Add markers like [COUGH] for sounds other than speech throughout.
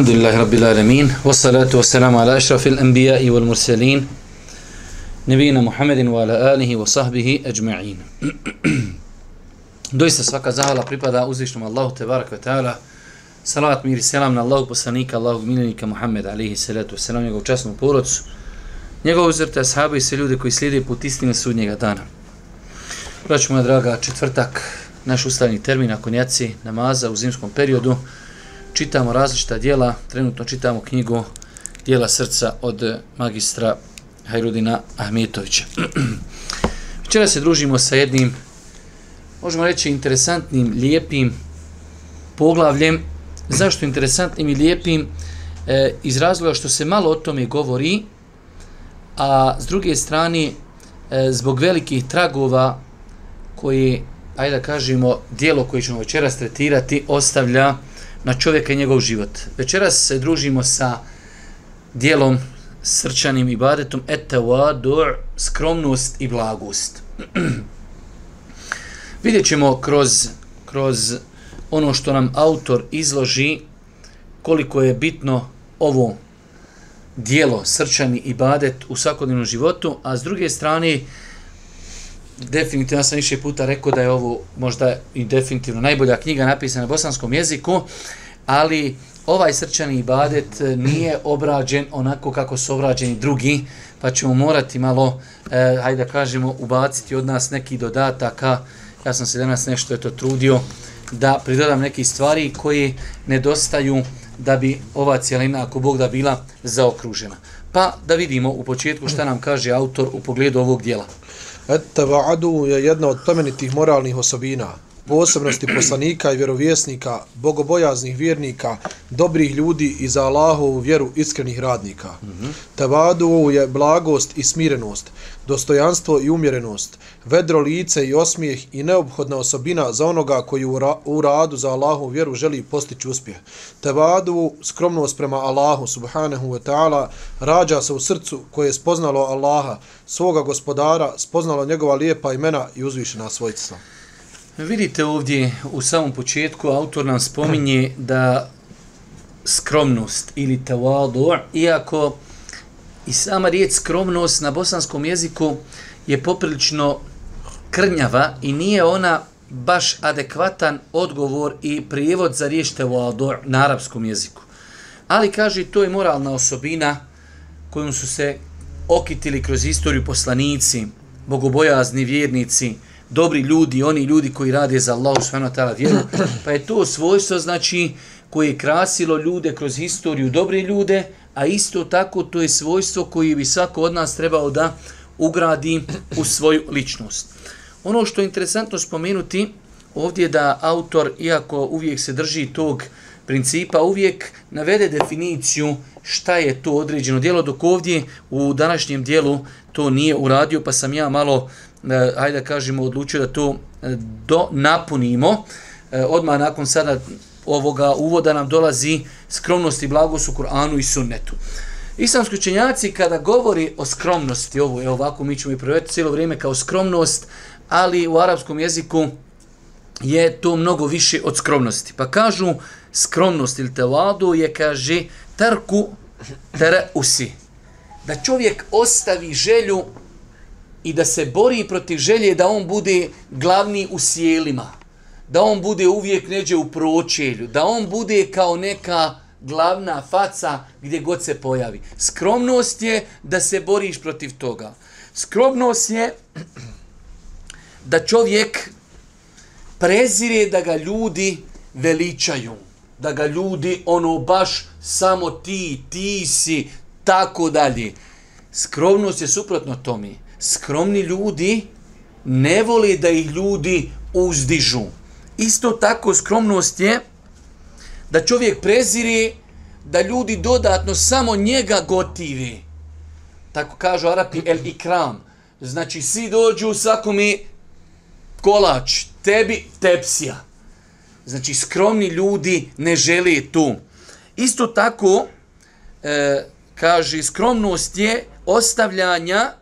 Alhamdulillahi Rabbil Alamin Wassalatu wassalamu ala ashrafil anbijai wal mursalin Nebina Muhammedin wa ala alihi wa sahbihi ajma'in. Doista svaka zahvala pripada uzvišnjom Allahu Tebarak wa ta'ala. Salat mir i selam na Allahog poslanika, Allahog milenika Muhammed alihi salatu wassalam njegov časnom porodcu njegov uzvrte ashabi i sve ljude koji slijede put istine sudnjega dana. Praću moja draga četvrtak naš ustavni termin ako njaci namaza u zimskom periodu čitamo različita dijela, trenutno čitamo knjigu Dijela srca od magistra Hajrudina Ahmetovića. [CLEARS THROAT] Včera se družimo sa jednim, možemo reći, interesantnim, lijepim poglavljem. Zašto interesantnim i lijepim? E, iz razloga što se malo o tome govori, a s druge strane, e, zbog velikih tragova koji, ajde da kažemo, dijelo koje ćemo večeras tretirati ostavlja na čovjeka i njegov život. Večeras se družimo sa dijelom srčanim ibadetom etawadu, skromnost i blagost. [CLEARS THROAT] Vidjet ćemo kroz, kroz ono što nam autor izloži koliko je bitno ovo dijelo srčani ibadet u svakodnevnom životu, a s druge strane definitivno ja sam više puta rekao da je ovo možda i definitivno najbolja knjiga napisana na bosanskom jeziku, ali ovaj srčani ibadet eh, nije obrađen onako kako su obrađeni drugi, pa ćemo morati malo, eh, hajde da kažemo, ubaciti od nas neki dodataka. Ja sam se danas nešto eto trudio da pridodam neke stvari koje nedostaju da bi ova cijelina, ako Bog da bila, zaokružena. Pa da vidimo u početku šta nam kaže autor u pogledu ovog dijela. Etteva'adu je jedna od plemenitih moralnih osobina, posebnosti poslanika i vjerovjesnika, bogobojaznih vjernika, dobrih ljudi i za Allahovu vjeru iskrenih radnika. Mm -hmm. Je blagost i smirenost, dostojanstvo i umjerenost, vedro lice i osmijeh i neophodna osobina za onoga koji u radu za Allahovu vjeru želi postići uspjeh. Tavadu, skromnost prema Allahu subhanahu wa ta'ala, rađa se u srcu koje je spoznalo Allaha, svoga gospodara, spoznalo njegova lijepa imena i uzvišena svojstva. Vidite ovdje u samom početku autor nam spominje da skromnost ili tawadu, iako i sama riječ skromnost na bosanskom jeziku je poprilično krnjava i nije ona baš adekvatan odgovor i prijevod za riječ tawadu na arapskom jeziku. Ali kaže to je moralna osobina kojom su se okitili kroz istoriju poslanici, bogobojazni vjernici, dobri ljudi, oni ljudi koji rade za Allah subhanahu wa ta'ala vjeru, [CLEARS THROAT] pa je to svojstvo znači koje je krasilo ljude kroz historiju, dobre ljude, a isto tako to je svojstvo koje bi svako od nas trebao da ugradi u svoju ličnost. Ono što je interesantno spomenuti ovdje je da autor, iako uvijek se drži tog principa, uvijek navede definiciju šta je to određeno dijelo, dok ovdje u današnjem dijelu to nije uradio, pa sam ja malo e, hajde kažemo, odlučio da to e, do, napunimo. E, odmah nakon sada ovoga uvoda nam dolazi skromnost i blagost u Kur'anu i sunnetu. Islamski učenjaci kada govori o skromnosti, ovo je ovako, mi ćemo i provjeti cijelo vrijeme kao skromnost, ali u arapskom jeziku je to mnogo više od skromnosti. Pa kažu skromnost ili tevadu je, kaže, tarku tere usi. Da čovjek ostavi želju i da se bori protiv želje da on bude glavni u sjelima, da on bude uvijek neđe u pročelju, da on bude kao neka glavna faca gdje god se pojavi. Skromnost je da se boriš protiv toga. Skromnost je da čovjek prezire da ga ljudi veličaju, da ga ljudi ono baš samo ti, ti si, tako dalje. Skromnost je suprotno tome skromni ljudi ne vole da ih ljudi uzdižu. Isto tako skromnost je da čovjek prezire da ljudi dodatno samo njega gotive. Tako kažu Arapi el ikram. Znači svi dođu svakome kolač, tebi tepsija. Znači skromni ljudi ne žele tu. Isto tako e, kaže skromnost je ostavljanja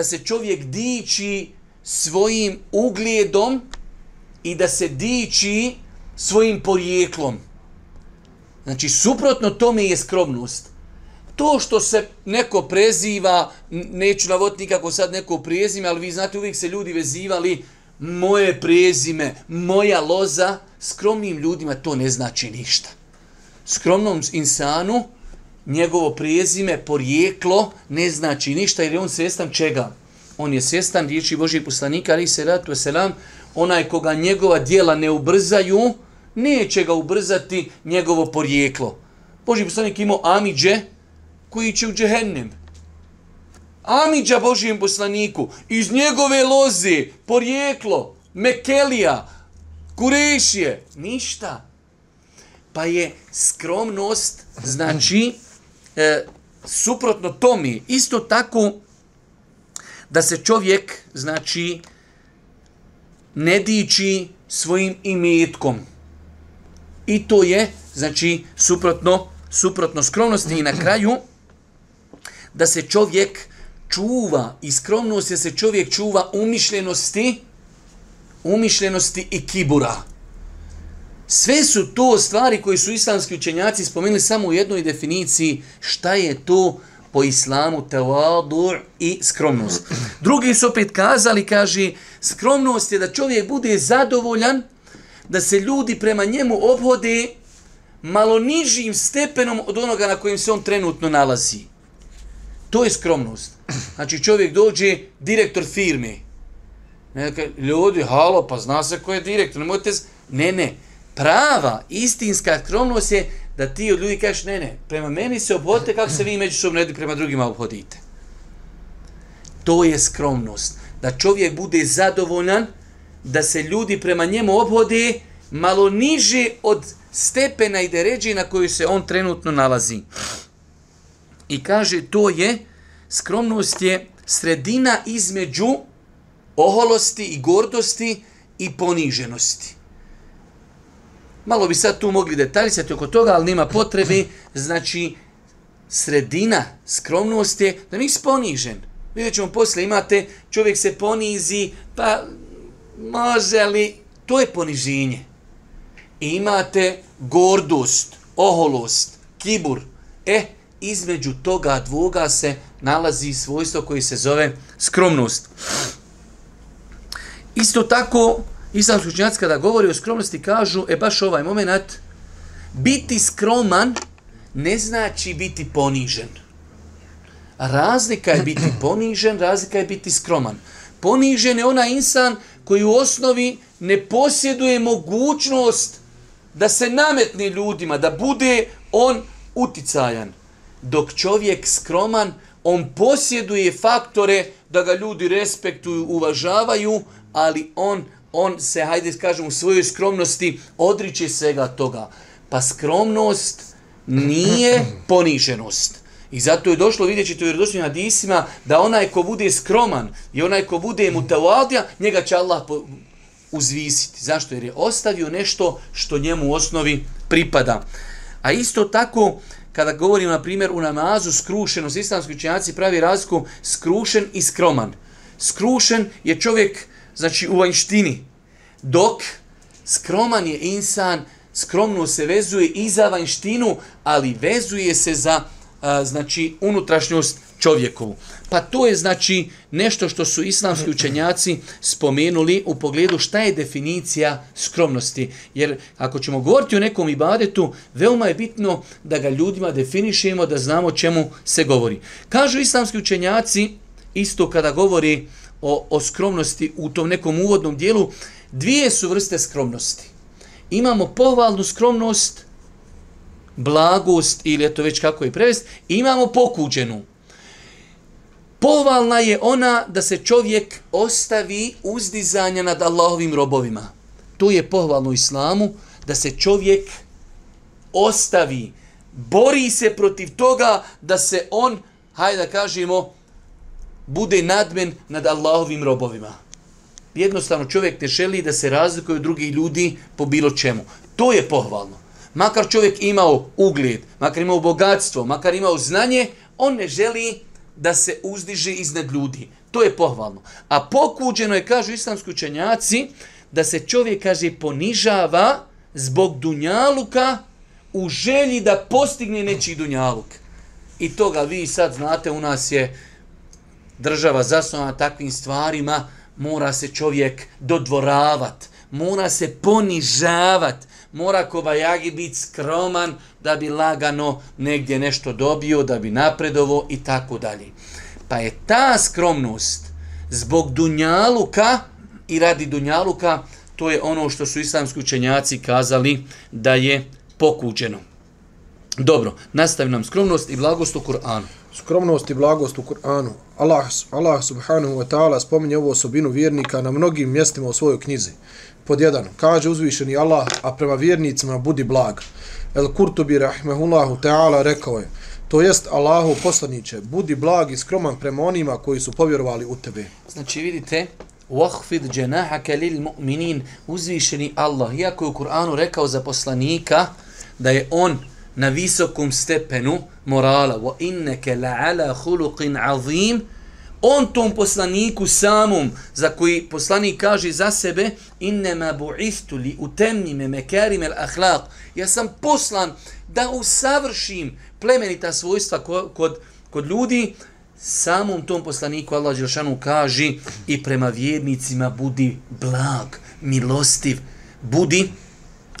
da se čovjek diči svojim ugledom i da se diči svojim porijeklom. Znači, suprotno tome je skromnost. To što se neko preziva, neću navoditi nikako sad neko prezime, ali vi znate, uvijek se ljudi vezivali moje prezime, moja loza, skromnim ljudima to ne znači ništa. Skromnom insanu, njegovo prijezime, porijeklo, ne znači ništa, jer je on svjestan čega? On je svjestan riječi Božih poslanika, ali se ratu selam, onaj koga njegova dijela ne ubrzaju, neće ga ubrzati njegovo porijeklo. Boži poslanik imao Amidže, koji će u džehennem. Amidža Božijem poslaniku, iz njegove loze, porijeklo, Mekelija, Kurešije, ništa. Pa je skromnost, znači, e, suprotno tomi, isto tako da se čovjek, znači, ne diči svojim imetkom. I to je, znači, suprotno, suprotno skromnosti. I na kraju, da se čovjek čuva, i skromnost je se čovjek čuva umišljenosti, umišljenosti i kibura. Sve su to stvari koje su islamski učenjaci spomenuli samo u jednoj definiciji šta je to po islamu tevadu i skromnost. Drugi su opet kazali, kaže, skromnost je da čovjek bude zadovoljan da se ljudi prema njemu obhode malo nižim stepenom od onoga na kojim se on trenutno nalazi. To je skromnost. Znači čovjek dođe, direktor firme. Neka, ljudi, halo, pa zna se ko je direktor. Ne, ne. Prava, istinska skromnost je da ti od ljudi kažeš, ne, ne, prema meni se obhodite kako se vi međusobno jedni prema drugima obhodite. To je skromnost. Da čovjek bude zadovoljan, da se ljudi prema njemu obhode malo niže od stepena i deređe na koju se on trenutno nalazi. I kaže, to je, skromnost je sredina između oholosti i gordosti i poniženosti. Malo bi sad tu mogli detaljisati oko toga, ali nema potrebe. Znači, sredina skromnosti je da nisi ponižen. Vidjet ćemo posle, imate, čovjek se ponizi, pa može li, to je poniženje. I imate gordost, oholost, kibur. E, između toga dvoga se nalazi svojstvo koje se zove skromnost. Isto tako, islamski učenjaci kada govori o skromnosti kažu, e baš ovaj moment, biti skroman ne znači biti ponižen. Razlika je biti ponižen, razlika je biti skroman. Ponižen je onaj insan koji u osnovi ne posjeduje mogućnost da se nametne ljudima, da bude on uticajan. Dok čovjek skroman, on posjeduje faktore da ga ljudi respektuju, uvažavaju, ali on on se, hajde kažem, u svojoj skromnosti odriče svega toga. Pa skromnost nije poniženost. I zato je došlo, vidjet ćete u vjerodošnjim hadisima, da onaj ko bude skroman i onaj ko bude mutavadija, njega će Allah uzvisiti. Zašto? Jer je ostavio nešto što njemu u osnovi pripada. A isto tako, kada govorimo, na primjer, u namazu skrušenost, islamski učenjaci pravi razliku skrušen i skroman. Skrušen je čovjek znači u vanjštini. Dok skroman je insan, skromno se vezuje i za vanjštinu, ali vezuje se za a, znači unutrašnjost čovjekovu. Pa to je znači nešto što su islamski učenjaci spomenuli u pogledu šta je definicija skromnosti. Jer ako ćemo govoriti o nekom ibadetu, veoma je bitno da ga ljudima definišemo, da znamo čemu se govori. Kažu islamski učenjaci, isto kada govori o, o skromnosti u tom nekom uvodnom dijelu, dvije su vrste skromnosti. Imamo pohvalnu skromnost, blagost ili eto već kako je prevest, imamo pokuđenu. Pohvalna je ona da se čovjek ostavi uzdizanja nad Allahovim robovima. To je pohvalno islamu, da se čovjek ostavi, bori se protiv toga da se on, hajde da kažemo, bude nadmen nad Allahovim robovima. Jednostavno čovjek ne želi da se razlikuje od drugih ljudi po bilo čemu. To je pohvalno. Makar čovjek imao ugled, makar imao bogatstvo, makar imao znanje, on ne želi da se uzdiže iznad ljudi. To je pohvalno. A pokuđeno je, kažu islamski učenjaci, da se čovjek, kaže, ponižava zbog dunjaluka u želji da postigne nečiji dunjaluk. I toga vi sad znate, u nas je država zasnovana takvim stvarima, mora se čovjek dodvoravat, mora se ponižavat, mora kobajagi biti skroman da bi lagano negdje nešto dobio, da bi napredovo i tako dalje. Pa je ta skromnost zbog dunjaluka i radi dunjaluka, to je ono što su islamski učenjaci kazali da je pokuđeno. Dobro, nastavi nam skromnost i blagost u Kur'anu. Skromnost i blagost u Kur'anu. Allah, Allah subhanahu wa ta'ala spominje ovu osobinu vjernika na mnogim mjestima u svojoj knjizi. Pod jedan, kaže uzvišeni Allah, a prema vjernicima budi blag. El Kurtubi rahmehullahu ta'ala rekao je, to jest Allahu poslaniće, budi blag i skroman prema onima koji su povjerovali u tebe. Znači vidite, وَحْفِدْ جَنَاحَكَ لِلْمُؤْمِنِينَ Uzvišeni Allah, iako je u Kur'anu rekao za poslanika da je on na visokom stepenu morala. Wa innaka la'ala khuluqin azim. On tom poslaniku samom za koji poslanik kaže za sebe innema bu'istu li utemnime makarim al-akhlaq ja sam poslan da usavršim plemenita svojstva kod kod ljudi. Samom tom poslaniku Allah Đelšanu kaže i prema vjernicima budi blag milostiv budi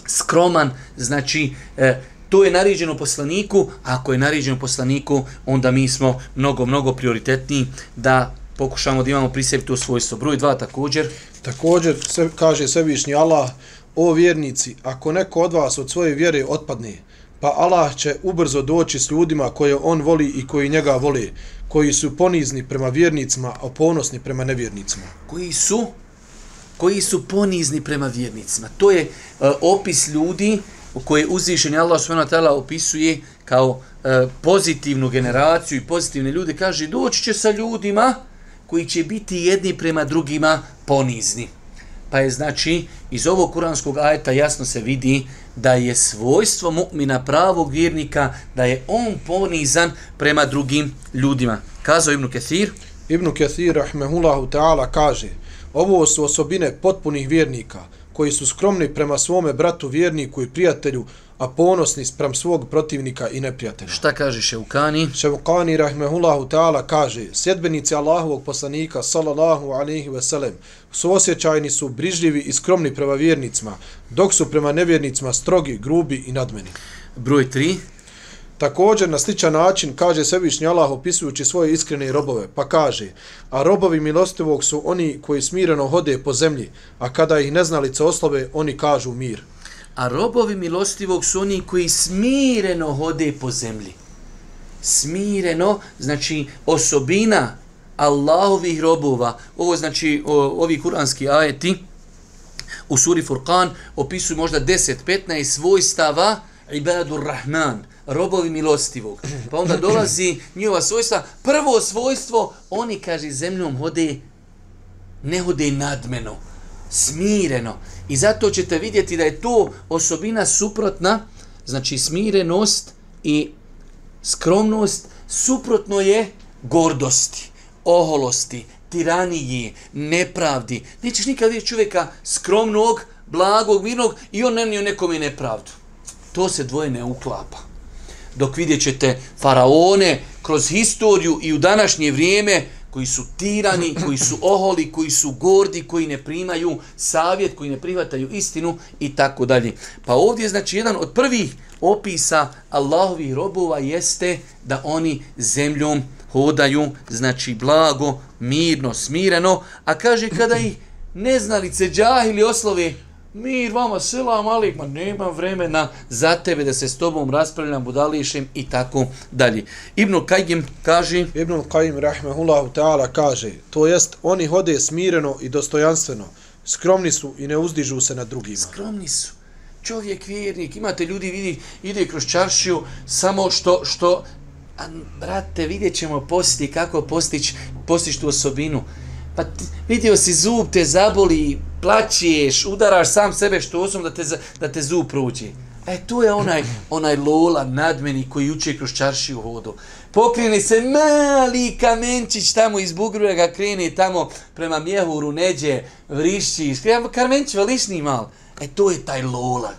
skroman. Znači e, To je naređeno poslaniku, a ako je naređeno poslaniku, onda mi smo mnogo, mnogo prioritetniji da pokušamo da imamo pri sebi to svojstvo. Broj dva također. Također se, kaže svevišnji Allah, o vjernici, ako neko od vas od svoje vjere otpadne, pa Allah će ubrzo doći s ljudima koje on voli i koji njega voli, koji su ponizni prema vjernicima, a ponosni prema nevjernicima. Koji su? Koji su ponizni prema vjernicima. To je uh, opis ljudi u kojoj uzvišeni Allah subhanahu wa ta'ala opisuje kao e, pozitivnu generaciju i pozitivne ljude, kaže doći će sa ljudima koji će biti jedni prema drugima ponizni. Pa je znači iz ovog kuranskog ajeta jasno se vidi da je svojstvo mu'mina pravog vjernika, da je on ponizan prema drugim ljudima. Kazao Ibnu Kethir. Ibnu Kethir, rahmehullahu ta'ala, kaže ovo su osobine potpunih vjernika, koji su skromni prema svome bratu, vjerniku i prijatelju, a ponosni sprem svog protivnika i neprijatelja. Šta kaže Ševkani? Ševkani, rahmehullahu ta'ala, kaže, sjedbenici Allahovog poslanika, sallallahu alaihi veselem, su osjećajni su brižljivi i skromni prema vjernicima, dok su prema nevjernicima strogi, grubi i nadmeni. Broj 3. Također na sličan način kaže Svevišnji Allah opisujući svoje iskrene robove, pa kaže, a robovi milostivog su oni koji smireno hode po zemlji, a kada ih neznalice oslove, oni kažu mir. A robovi milostivog su oni koji smireno hode po zemlji. Smireno, znači osobina Allahovih robova, ovo znači o, ovi kuranski ajeti u suri Furqan opisuju možda 10-15 svojstava ibadur Rahman, robovi milostivog. Pa onda dolazi njihova svojstva. Prvo svojstvo, oni, kaže, zemljom hode, ne hode nadmeno, smireno. I zato ćete vidjeti da je to osobina suprotna, znači smirenost i skromnost, suprotno je gordosti, oholosti, tiraniji, nepravdi. Nećeš nikad vidjeti čovjeka skromnog, blagog, mirnog i on ne nije nekome nepravdu. To se dvoje ne uklapa dok vidjet ćete faraone kroz historiju i u današnje vrijeme koji su tirani, koji su oholi, koji su gordi, koji ne primaju savjet, koji ne prihvataju istinu i tako dalje. Pa ovdje znači jedan od prvih opisa Allahovih robova jeste da oni zemljom hodaju, znači blago, mirno, smireno, a kaže kada ih neznalice džahili oslove, mir vama, selam alik, ma nema vremena za tebe da se s tobom raspravljam, budališem i tako dalje. Ibn Kajim kaže... Ibn Kajim, rahmehullahu ta'ala, kaže, to jest, oni hode smireno i dostojanstveno, skromni su i ne uzdižu se na drugima. Skromni su. Čovjek vjernik, imate ljudi, vidi, ide kroz čaršiju, samo što, što, a, brate, vidjet ćemo postići, kako postići, postići tu osobinu. Pa vidio si zub te zaboli, plaćeš, udaraš sam sebe što osam da te, da te zub prođe. E, tu je onaj, [CLEARS THROAT] onaj lola nadmeni koji uče kroz čaršiju vodu. Pokrene se mali kamenčić tamo iz bugruje ga krene tamo prema mjehuru, neđe, vrišći. Kamenčić velišni mal. E, to je taj lola.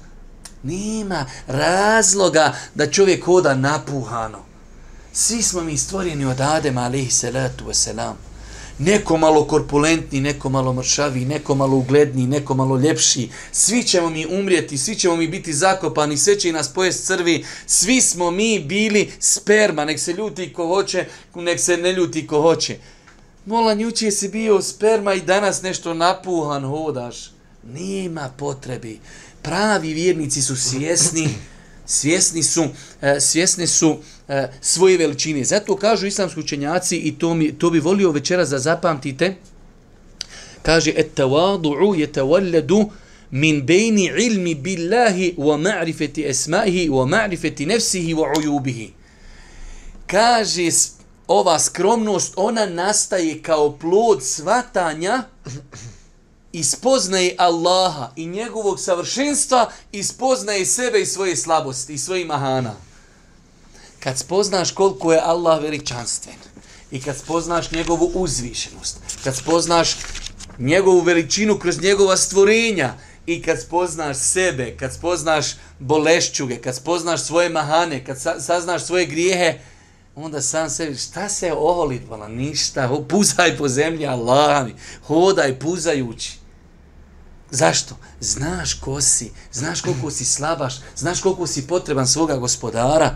Nema razloga da čovjek hoda napuhano. Svi smo mi stvoreni od Adema, alaihi salatu wasalam. Neko malo korpulentni, neko malo mršavi, neko malo ugledni, neko malo ljepši. Svi ćemo mi umrijeti, svi ćemo mi biti zakopani, sve će nas pojest crvi. Svi smo mi bili sperma, nek se ljuti ko hoće, nek se ne ljuti ko hoće. Molan, juče si bio sperma i danas nešto napuhan hodaš. Nema potrebi. Pravi vjernici su svjesni, svjesni su, e, svjesni su e, svoje veličine. Zato kažu islamski učenjaci i to, mi, to bi volio večeras da zapamtite. Kaže, et tawadu'u je tavalledu min bejni ilmi billahi wa ma'rifeti esmahi wa ma'rifeti nefsihi wa ujubihi. Kaže, ova skromnost, ona nastaje kao plod svatanja i spoznaje Allaha i njegovog savršenstva i spoznaje sebe i svoje slabosti i svoje mahana. Kad spoznaš koliko je Allah veličanstven i kad spoznaš njegovu uzvišenost, kad spoznaš njegovu veličinu kroz njegova stvorenja i kad spoznaš sebe, kad spoznaš bolešćuge, kad spoznaš svoje mahane, kad saznaš svoje grijehe, onda sam sebi, šta se oholitvala, ništa, puzaj po zemlji, Allah mi, hodaj puzajući. Zašto? Znaš ko si, znaš koliko si slabaš, znaš koliko si potreban svoga gospodara,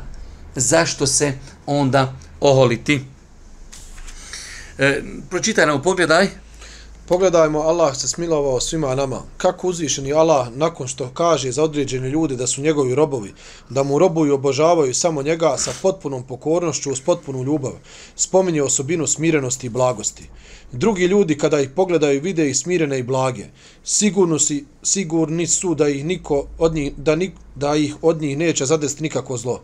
zašto se onda oholiti? E, pročitaj nam, pogledaj. Pogledajmo, Allah se smilovao svima nama. Kako uzvišeni Allah, nakon što kaže za određene ljude da su njegovi robovi, da mu robuju i obožavaju samo njega sa potpunom pokornošću uz potpunu ljubav, spominje osobinu smirenosti i blagosti. Drugi ljudi kada ih pogledaju vide ih smirene i blage. Sigurno si, sigurni su da ih niko od njih, da, ni, da ih od njih neće zadesti nikako zlo.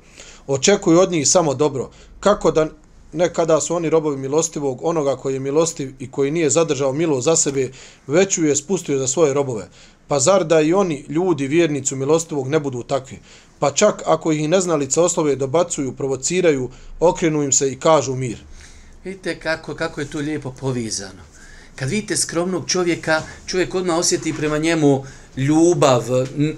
Očekuju od njih samo dobro. Kako da nekada su oni robovi milostivog, onoga koji je milostiv i koji nije zadržao milo za sebe, već ju je spustio za svoje robove. Pa zar da i oni, ljudi, vjernicu milostivog, ne budu takvi? Pa čak ako ih neznalice oslove dobacuju, provociraju, okrenu im se i kažu mir. Vidite kako, kako je to lijepo povizano. Kad vidite skromnog čovjeka, čovjek odmah osjeti prema njemu ljubav,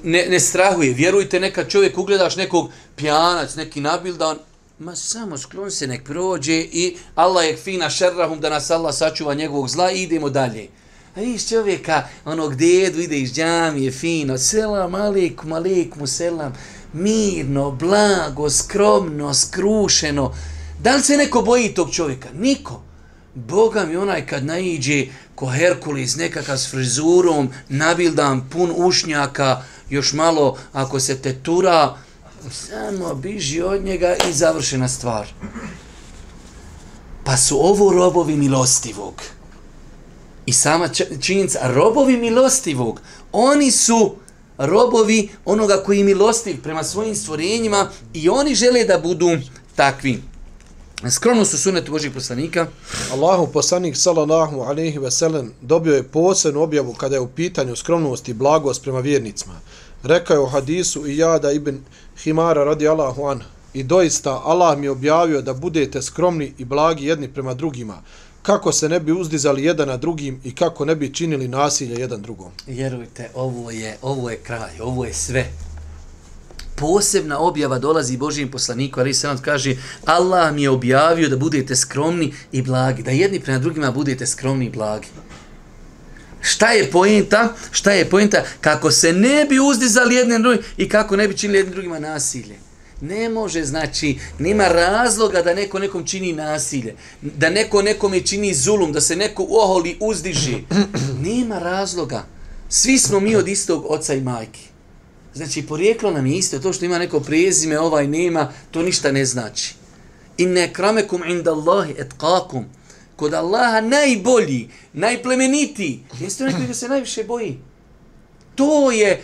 ne, ne strahuje. Vjerujte, neka čovjek ugledaš nekog pjanac, neki nabildan, ma samo sklon se nek prođe i Allah je fina šerrahum da nas Allah sačuva njegovog zla i idemo dalje. A viš čovjeka, onog dedu ide iz džamije, fino, selam alikum, alikum, selam, mirno, blago, skromno, skrušeno. Da li se neko boji tog čovjeka? Niko. Boga mi onaj kad naiđe ko Herkulis, nekakav s frizurom, nabildan, pun ušnjaka, još malo ako se tetura, samo biži od njega i završena stvar. Pa su ovo robovi milostivog. I sama činjenica, robovi milostivog, oni su robovi onoga koji je milostiv prema svojim stvorenjima i oni žele da budu takvi. Skromno su sunet Božih poslanika. Allahu poslanik sallallahu alaihi ve sellem dobio je posebnu objavu kada je u pitanju skromnosti i blagost prema vjernicima. Rekao je u hadisu i jada ibn Himara radi Allahu an. I doista Allah mi objavio da budete skromni i blagi jedni prema drugima. Kako se ne bi uzdizali jedan na drugim i kako ne bi činili nasilje jedan drugom. Vjerujte, ovo je, ovo je kraj, ovo je sve. Posebna objava dolazi Božijem poslaniku, ali se nam kaže Allah mi je objavio da budete skromni i blagi, da jedni prema drugima budete skromni i blagi. Šta je poenta? Šta je poenta? Kako se ne bi uzdizali jedne drugi i kako ne bi činili jednim drugima nasilje. Ne može, znači, nema razloga da neko nekom čini nasilje, da neko nekome čini zulum, da se neko oholi, uzdiži. Nema razloga. Svi smo mi od istog oca i majke. Znači, porijeklo nam je isto, to što ima neko prezime, ovaj nema, to ništa ne znači. Inne kramekum inda Allahi etkakum kod Allaha najbolji, najplemenitiji, jeste onaj koji se najviše boji. To je,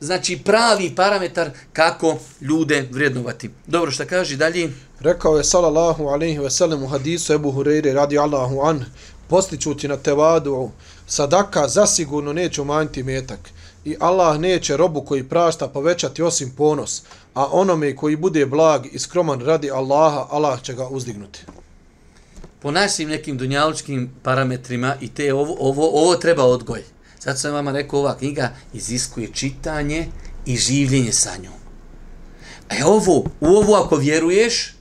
znači, pravi parametar kako ljude vrednovati. Dobro, šta kaže dalje? Rekao je, salallahu alaihi veselem, u hadisu Ebu Hureyre, radi Allahu an, postičući na tevadu, sadaka zasigurno neće umanjiti metak. I Allah neće robu koji prašta povećati osim ponos, a onome koji bude blag i skroman radi Allaha, Allah će ga uzdignuti po našim nekim dunjalučkim parametrima i te ovo, ovo, ovo treba odgoj. Zato sam vama rekao, ova knjiga iziskuje čitanje i življenje sa njom. E ovo, u ovo ako vjeruješ,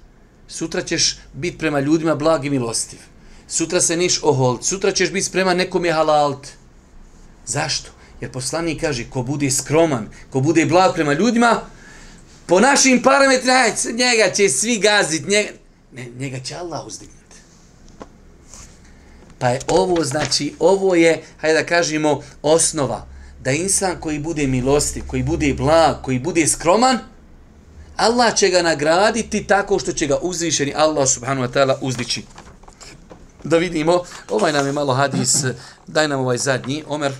sutra ćeš biti prema ljudima blag i milostiv. Sutra se niš oholt, sutra ćeš biti spreman nekom je halalt. Zašto? Jer poslanik kaže, ko bude skroman, ko bude blag prema ljudima, po našim parametrima, njega će svi gazit, njega, ne, njega će Allah uzdignuti. Pa je ovo, znači, ovo je, hajde da kažemo, osnova, da insan koji bude milostiv, koji bude blag, koji bude skroman, Allah će ga nagraditi tako što će ga uzvišeni Allah subhanahu wa ta'ala uzdići. Da vidimo, ovaj nam je malo hadis, daj nam ovaj zadnji, Omer.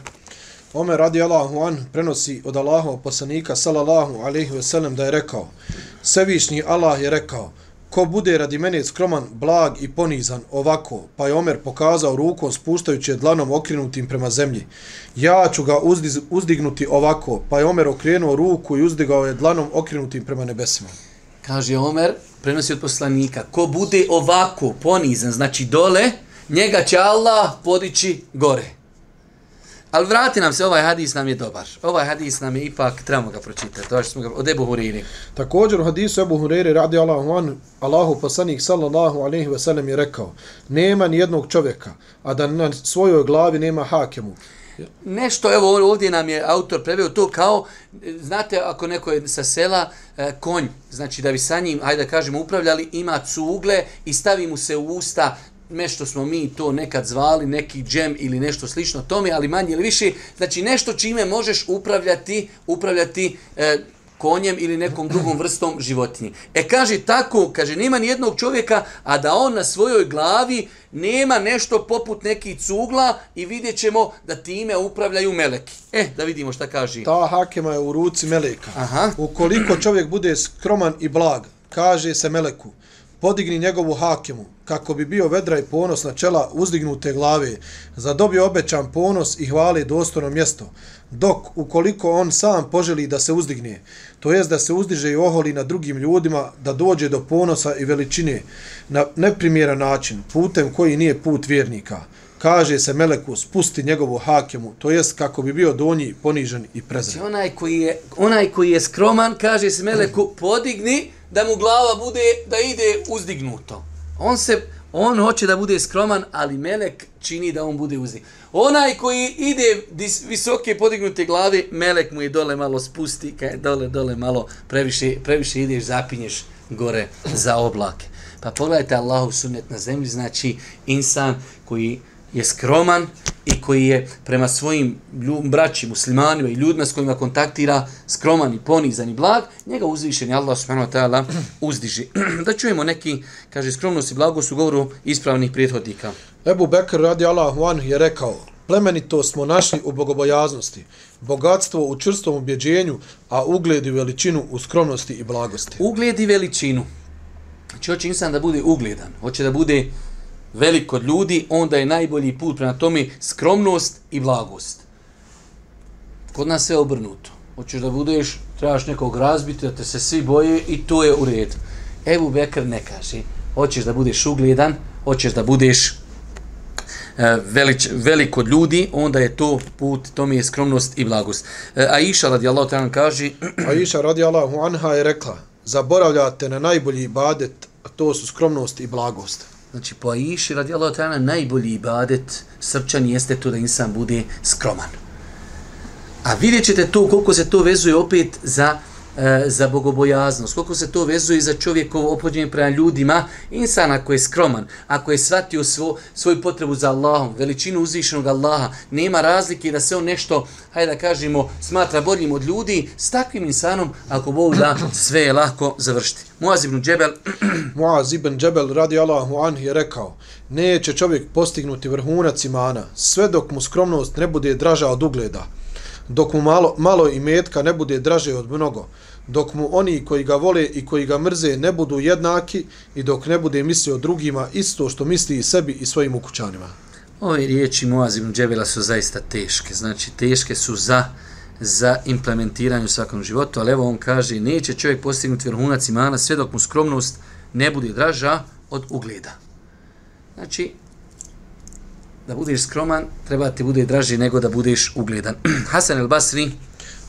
Omer radi Allahu an prenosi od Allahov poslanika sallallahu alaihi ve sellem da je rekao Svevišnji Allah je rekao ko bude radi mene skroman, blag i ponizan ovako, pa je Omer pokazao rukom spuštajući je dlanom okrenutim prema zemlji. Ja ću ga uzdiz, uzdignuti ovako, pa je Omer okrenuo ruku i uzdigao je dlanom okrenutim prema nebesima. Kaže Omer, prenosi od poslanika, ko bude ovako ponizan, znači dole, njega će Allah podići gore. Ali vrati nam se, ovaj hadis nam je dobar. Ovaj hadis nam je ipak, trebamo ga pročitati. To smo ga od Ebu Huriri. Također u hadisu Ebu Huriri radi Allahu an, Allahu poslanik sallallahu alaihi ve sellem je rekao, nema ni jednog čovjeka, a da na svojoj glavi nema hakemu. Nešto, evo ovdje nam je autor preveo to kao, znate, ako neko je sa sela, e, konj, znači da bi sa njim, hajde da kažemo, upravljali, ima cugle i stavi mu se u usta nešto smo mi to nekad zvali, neki džem ili nešto slično tome, ali manje ili više, znači nešto čime možeš upravljati, upravljati e, konjem ili nekom drugom vrstom životinje. E kaže tako, kaže nema ni jednog čovjeka, a da on na svojoj glavi nema nešto poput nekih cugla i vidjet ćemo da time upravljaju meleki. E, da vidimo šta kaže. Ta hakema je u ruci meleka. Aha. Ukoliko čovjek bude skroman i blag, kaže se meleku, podigni njegovu hakemu, kako bi bio vedra i ponos na čela uzdignute glave, za dobio obećan ponos i hvali dostojno mjesto, dok ukoliko on sam poželi da se uzdigne, to jest da se uzdiže i oholi na drugim ljudima, da dođe do ponosa i veličine na neprimjeran način, putem koji nije put vjernika, kaže se Meleku, spusti njegovu hakemu, to jest kako bi bio donji, ponižen i prezren. Znači onaj koji je, onaj koji je skroman, kaže se Meleku, podigni, da mu glava bude da ide uzdignuto. On se on hoće da bude skroman, ali melek čini da on bude uzdignut. Onaj koji ide visoke podignute glave, melek mu je dole malo spusti, kaj dole dole malo previše previše ideš zapinješ gore za oblake. Pa pogledajte Allahu sunnet na zemlji, znači insan koji je skroman i koji je prema svojim braći muslimanima i ljudima s kojima kontaktira skroman i ponizan i blag, njega uzvišen je Allah subhanahu wa ta'ala uzdiži. [CLEARS THROAT] da čujemo neki, kaže, skromnost i blagost u govoru ispravnih prijethodnika. Ebu Bekr radi Allahu an je rekao, plemenito smo našli u bogobojaznosti, bogatstvo u črstom ubjeđenju, a ugled i veličinu u skromnosti i blagosti. Ugled i veličinu. Znači, hoće insan da bude ugledan, hoće da bude velik kod ljudi, onda je najbolji put prema tome skromnost i blagost. Kod nas sve obrnuto. Hoćeš da budeš, trebaš nekog razbiti, da te se svi boje i to je u redu. Ebu Bekr ne kaže, hoćeš da budeš ugledan, hoćeš da budeš e, velič, velik kod ljudi, onda je to put, to mi je skromnost i blagost. E, Aisha radijallahu ta'ala kaže... [CLEARS THROAT] Aisha radijallahu anha je rekla, zaboravljate na najbolji ibadet, a to su skromnost i blagost. Znači, po Aiši, radi Allah, najbolji ibadet srčan jeste to da insan bude skroman. A vidjet ćete to koliko se to vezuje opet za E, za bogobojaznost, koliko se to vezuje za čovjekovo opođenje prema ljudima, insan ako je skroman, ako je shvatio svo, svoju potrebu za Allahom, veličinu uzvišenog Allaha, nema razlike da se on nešto, hajde da kažemo, smatra boljim od ljudi, s takvim insanom, ako Bog da, sve je lako završiti. Muaz ibn Džebel. [CLEARS THROAT] Muaz ibn Džebel radi Allahu anhi je rekao, neće čovjek postignuti vrhunac imana, sve dok mu skromnost ne bude draža od ugleda, dok mu malo, malo imetka ne bude draže od mnogo, dok mu oni koji ga vole i koji ga mrze ne budu jednaki i dok ne bude mislio drugima isto što misli i sebi i svojim ukućanima. Ove riječi Muazim Džebela su zaista teške. Znači, teške su za, za implementiranje u svakom životu, ali evo on kaže, neće čovjek postignuti vrhunac imana sve dok mu skromnost ne bude draža od ugleda. Znači, da budeš skroman, treba ti bude draži nego da budeš ugledan. [CLEARS THROAT] Hasan el Basri,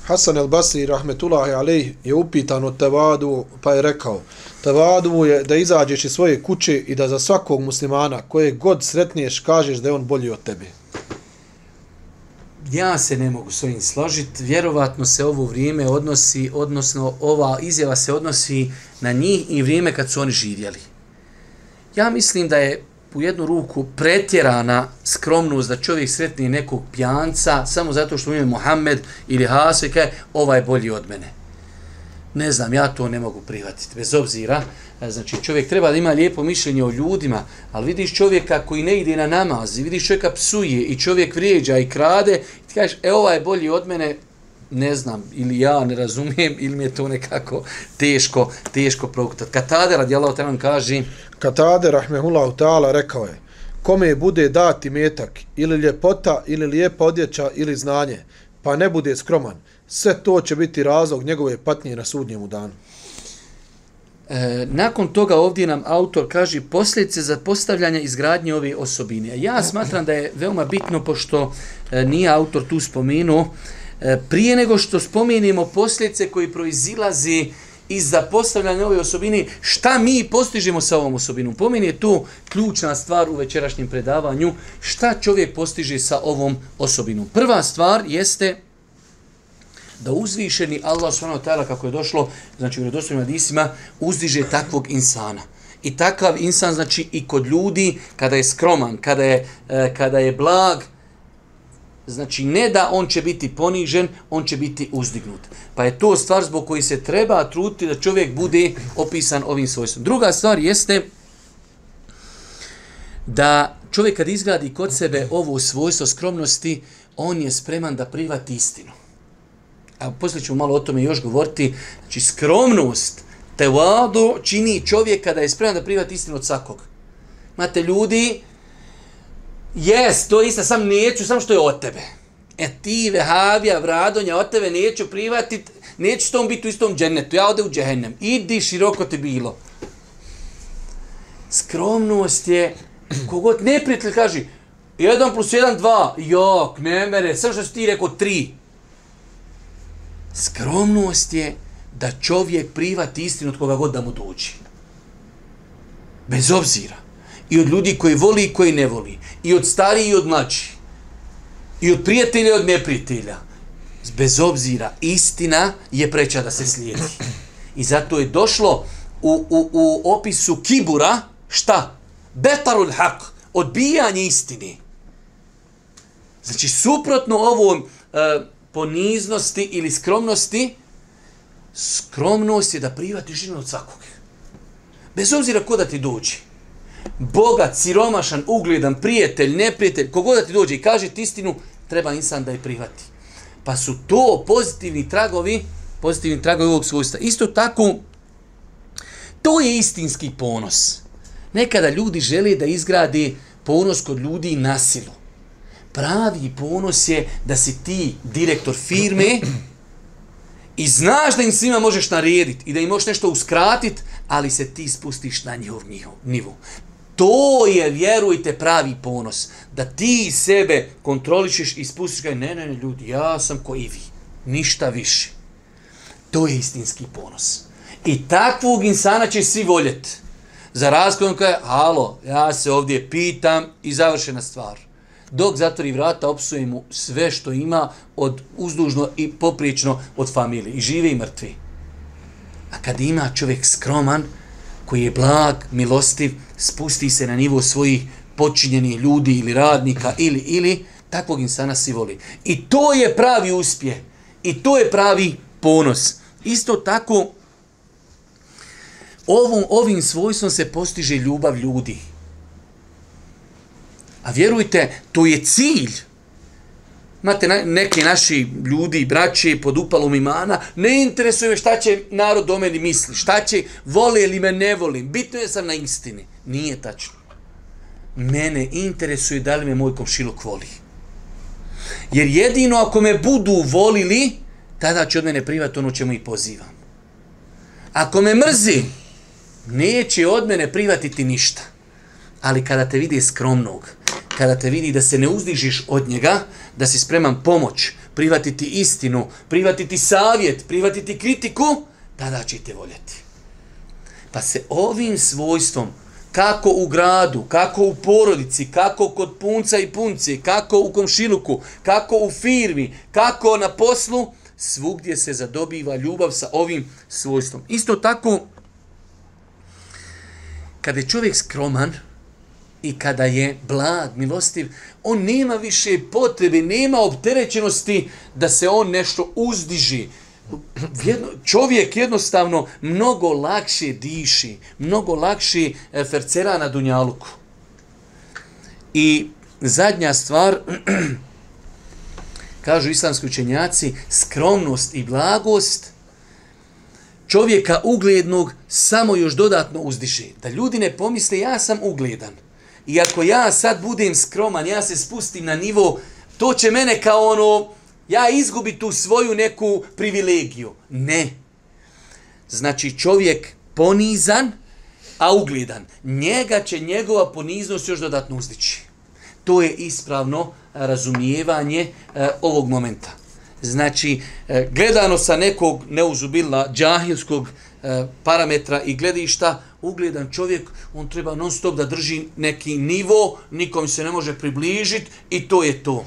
Hasan el Basri rahmetullahi alejh je upitan o tevadu pa je rekao tevadu je da izađeš iz svoje kuće i da za svakog muslimana koje god sretniješ kažeš da je on bolji od tebe. Ja se ne mogu s ovim složiti. Vjerovatno se ovo vrijeme odnosi, odnosno ova izjava se odnosi na njih i vrijeme kad su oni živjeli. Ja mislim da je u jednu ruku pretjerana skromnost da čovjek sretni nekog pjanca samo zato što ime Mohamed ili Haso ovaj bolji od mene. Ne znam, ja to ne mogu prihvatiti, bez obzira. E, znači, čovjek treba da ima lijepo mišljenje o ljudima, ali vidiš čovjeka koji ne ide na namaz, vidiš čovjeka psuje i čovjek vrijeđa i krade, i ti kažeš, e, ovaj je bolji od mene, ne znam, ili ja ne razumijem, ili mi je to nekako teško, teško prokutati. Katade, radi Allah, te nam kaže... Katade, rahmehullahu ta'ala, rekao je, kome bude dati metak, ili ljepota, ili lijepa odjeća, ili znanje, pa ne bude skroman, sve to će biti razlog njegove patnje na sudnjemu danu. E, nakon toga ovdje nam autor kaže posljedice za postavljanje izgradnje ove osobine. Ja smatram da je veoma bitno, pošto e, nije autor tu spomenuo, e, E, prije nego što spomenemo posljedice koji proizilaze iz zapostavljanja ove osobine, šta mi postižemo sa ovom osobinom? Pomeni je to ključna stvar u večerašnjem predavanju, šta čovjek postiže sa ovom osobinom. Prva stvar jeste da uzvišeni Allah subhanahu kako je došlo, znači u redostojnim hadisima, uzdiže takvog insana. I takav insan znači i kod ljudi kada je skroman, kada je, e, kada je blag, znači ne da on će biti ponižen, on će biti uzdignut. Pa je to stvar zbog koji se treba truditi da čovjek bude opisan ovim svojstvom. Druga stvar jeste da čovjek kad izgradi kod sebe ovo svojstvo skromnosti, on je spreman da privati istinu a poslije ćemo malo o tome još govoriti, znači skromnost, te vado čini čovjeka da je spreman da privati istinu od svakog. Imate ljudi, jes, to isto, sam neću, sam što je od tebe. E ti, vehavija, vradonja, od tebe neću privatit, neću s tom biti u istom džennetu, ja ode u džehennem, idi široko ti bilo. Skromnost je, kogod neprijatelj kaže, 1 plus 1, 2, jok, ne mere, sam što si ti rekao 3, Skromnost je da čovjek privati istinu od koga god da mu dođi. Bez obzira. I od ljudi koji voli i koji ne voli. I od stariji i od mlađi. I od prijatelja i od neprijatelja. Bez obzira. Istina je preća da se slijedi. I zato je došlo u, u, u opisu kibura šta? Betarul hak. Odbijanje istine. Znači, suprotno ovom e, poniznosti ili skromnosti, skromnost je da privatiš ime od svakog. Bez obzira ko da ti dođe. Bogat, siromašan, ugledan, prijatelj, neprijatelj, kogod da ti dođe i kaže ti istinu, treba insan da je prihvati. Pa su to pozitivni tragovi, pozitivni tragovi ovog svojstva. Isto tako, to je istinski ponos. Nekada ljudi žele da izgradi ponos kod ljudi na silu pravi ponos je da si ti direktor firme i znaš da im svima možeš narediti i da im možeš nešto uskratiti, ali se ti spustiš na njihov, nivo. To je, vjerujte, pravi ponos. Da ti sebe kontrolišeš i spustiš ga, ne, ne, ne, ljudi, ja sam ko i vi. Ništa više. To je istinski ponos. I takvog insana će svi voljeti. Za razkodom kaže, halo, ja se ovdje pitam i završena stvar dok zatvori vrata opsuje mu sve što ima od uzdužno i poprično od familije. I žive i mrtvi. A kad ima čovjek skroman, koji je blag, milostiv, spusti se na nivo svojih počinjenih ljudi ili radnika ili, ili, takvog insana si voli. I to je pravi uspjeh. I to je pravi ponos. Isto tako, ovom, ovim svojstvom se postiže ljubav ljudi. A vjerujte, to je cilj. Imate na, neke naši ljudi, braće, pod upalom imana, ne interesuje me šta će narod o meni misli, šta će, voli ili me ne volim, bitno je sam na istini. Nije tačno. Mene interesuje da li me moj komšiluk voli. Jer jedino ako me budu volili, tada će od mene privati ono čemu i pozivam. Ako me mrzi, neće od mene privatiti ništa. Ali kada te vidi skromnog, kada te vidi da se ne uzdižiš od njega, da si spreman pomoć, prihvatiti istinu, prihvatiti savjet, prihvatiti kritiku, tada ćete voljeti. Pa se ovim svojstvom, kako u gradu, kako u porodici, kako kod punca i punci, kako u komšiluku, kako u firmi, kako na poslu, svugdje se zadobiva ljubav sa ovim svojstvom. Isto tako, kada je čovjek skroman i kada je blag, milostiv, on nema više potrebe, nema opterećenosti da se on nešto uzdiži. Jedno, čovjek jednostavno mnogo lakše diši, mnogo lakše fercera na dunjaluku. I zadnja stvar, [CLEARS THROAT] kažu islamski učenjaci, skromnost i blagost čovjeka uglednog samo još dodatno uzdiše. Da ljudi ne pomisle ja sam ugledan. I ako ja sad budem skroman, ja se spustim na nivo, to će mene kao ono, ja izgubi tu svoju neku privilegiju. Ne. Znači čovjek ponizan, a ugledan. Njega će njegova poniznost još dodatno uzdići. To je ispravno razumijevanje e, ovog momenta. Znači, e, gledano sa nekog neuzubila džahilskog e, parametra i gledišta, ugledan čovjek, on treba non stop da drži neki nivo, nikom se ne može približiti i to je to.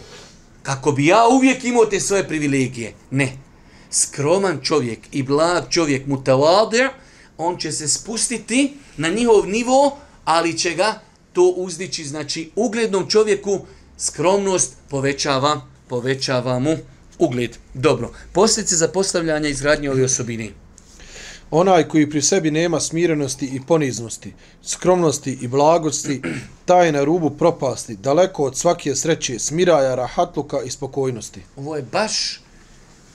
Kako bi ja uvijek imao te svoje privilegije. Ne. Skroman čovjek i blag čovjek mutavade, on će se spustiti na njihov nivo, ali će ga to uzdići. Znači, uglednom čovjeku skromnost povećava, povećava mu ugled. Dobro. Posljedice za postavljanje izgradnje ove osobine. Onaj koji pri sebi nema smirenosti i poniznosti, skromnosti i blagosti, taj je na rubu propasti, daleko od svake sreće, smiraja, rahatluka i spokojnosti. Ovo je baš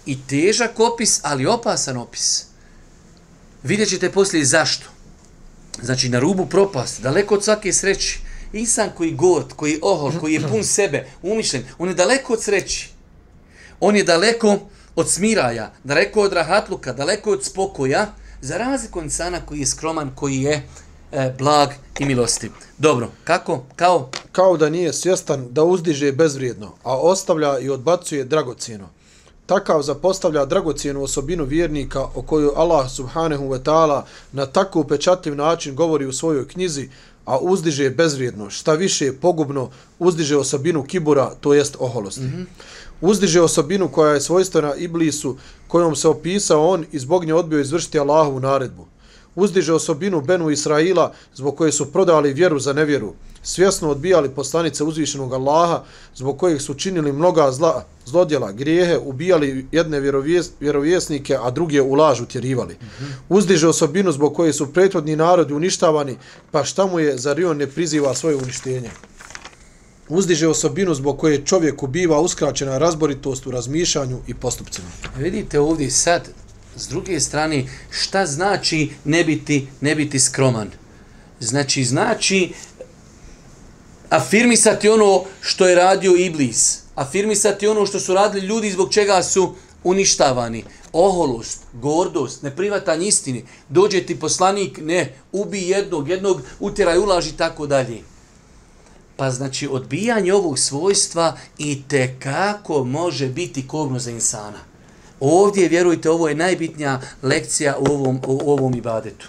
i težak opis, ali opasan opis. Vidjet ćete poslije zašto. Znači, na rubu propasti, daleko od svake sreće, insan koji gord, koji je ohol, koji je pun sebe, umišljen, on je daleko od sreći. On je daleko od smiraja, daleko od rahatluka, daleko od spokoja, za razliku insana koji je skroman, koji je e, blag i milostiv. Dobro, kako? Kao? Kao da nije svjestan da uzdiže bezvrijedno, a ostavlja i odbacuje dragocijeno. Takav zapostavlja dragocijenu osobinu vjernika o kojoj Allah subhanahu wa ta'ala na tako upečatljiv način govori u svojoj knjizi, a uzdiže bezvrijedno, šta više pogubno, uzdiže osobinu kibura, to jest oholosti. Mm -hmm uzdiže osobinu koja je svojstvena Iblisu, kojom se opisao on i zbog nje odbio izvršiti Allahovu naredbu. Uzdiže osobinu Benu Israila, zbog koje su prodali vjeru za nevjeru, svjesno odbijali poslanice uzvišenog Allaha, zbog kojih su činili mnoga zla, zlodjela, grijehe, ubijali jedne vjerovijes, vjerovjesnike, a druge u lažu tjerivali. Uzdiže osobinu zbog koje su prethodni narodi uništavani, pa šta mu je, zar on ne priziva svoje uništenje? Uzdiže osobinu zbog koje čovjeku biva uskraćena razboritost u razmišljanju i postupcima. Vidite ovdje sad, s druge strane, šta znači ne biti, ne biti skroman? Znači, znači afirmisati ono što je radio Iblis, afirmisati ono što su radili ljudi zbog čega su uništavani. Oholost, gordost, neprivatanje istine. dođe ti poslanik, ne, ubi jednog, jednog, utjeraj, ulaži, tako dalje. Pa znači odbijanje ovog svojstva i te kako može biti kobno za insana. Ovdje, vjerujte, ovo je najbitnija lekcija u ovom, u ovom ibadetu.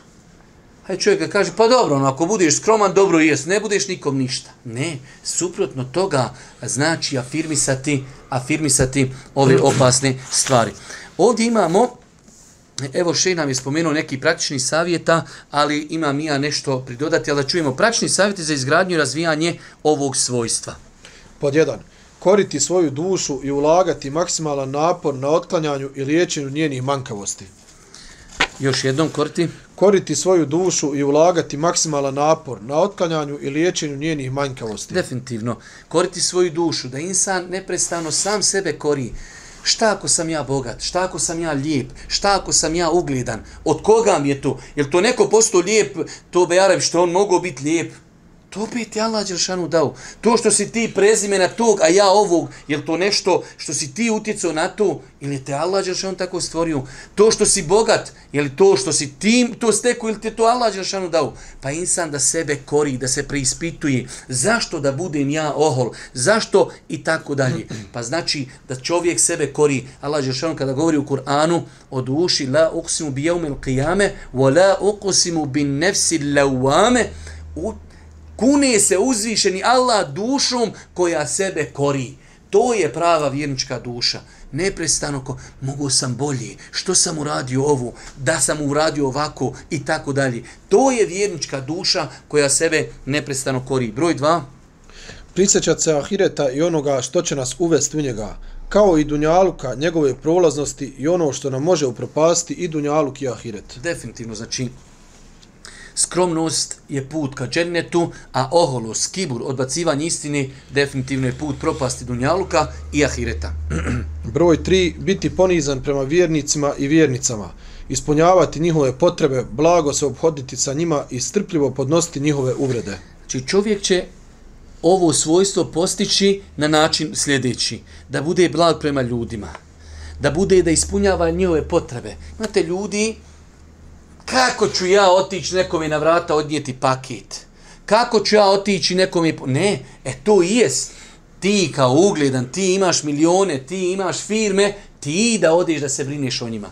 Aj čovjek kaže, pa dobro, no, ako budeš skroman, dobro jes, ne budeš nikom ništa. Ne, suprotno toga znači afirmisati, afirmisati ove opasne stvari. Ovdje imamo Evo še nam je spomenuo neki praktični savjeta, ali imam ja nešto pridodati, ali da čujemo praktični savjeti za izgradnju i razvijanje ovog svojstva. Pod jedan. Koriti svoju dušu i ulagati maksimalan napor na otklanjanju i liječenju njenih mankavosti. Još jednom koriti. Koriti svoju dušu i ulagati maksimalan napor na otklanjanju i liječenju njenih manjkavosti. Definitivno. Koriti svoju dušu, da insan neprestano sam sebe kori. Šta ako sam ja bogat? Šta ako sam ja lijep? Šta ako sam ja ugledan? Od koga mi je to? Jel to neko posto lijep, to be Arab, što on mogao biti lijep? To opet je Allah Đeršanu dao. To što si ti prezimena tog, a ja ovog, je to nešto što si ti utjecao na to, ili te Allah Đeršanu tako stvorio? To što si bogat, je li to što si ti to steko, ili te to Allah Đeršanu dao? Pa insan da sebe kori, da se preispituje. Zašto da budem ja ohol? Zašto? I tako dalje. Pa znači da čovjek sebe kori. Allah Đeršanu kada govori u Kur'anu, od uši la uqsimu bi jevmil qiyame, wa la uqsimu bin nefsi lawame, kune se uzvišeni Allah dušom koja sebe kori. To je prava vjernička duša. Neprestano ko, mogu sam bolje, što sam uradio ovo, da sam uradio ovako i tako dalje. To je vjernička duša koja sebe neprestano kori. Broj dva. Prisjećat se Ahireta i onoga što će nas uvesti u njega, kao i Dunjaluka, njegove prolaznosti i ono što nam može upropasti i Dunjaluk i Ahiret. Definitivno, znači, skromnost je put ka džennetu, a oholost, kibur, odbacivanje istine, definitivno je put propasti Dunjaluka i Ahireta. [CLEARS THROAT] Broj 3. Biti ponizan prema vjernicima i vjernicama. Ispunjavati njihove potrebe, blago se obhoditi sa njima i strpljivo podnositi njihove uvrede. Znači čovjek će ovo svojstvo postići na način sljedeći. Da bude blag prema ljudima. Da bude da ispunjava njihove potrebe. Imate ljudi kako ću ja otići nekome na vrata odnijeti paket? Kako ću ja otići nekome... Ne, e to i jest. Ti kao ugledan, ti imaš milione, ti imaš firme, ti da odiš da se brineš o njima.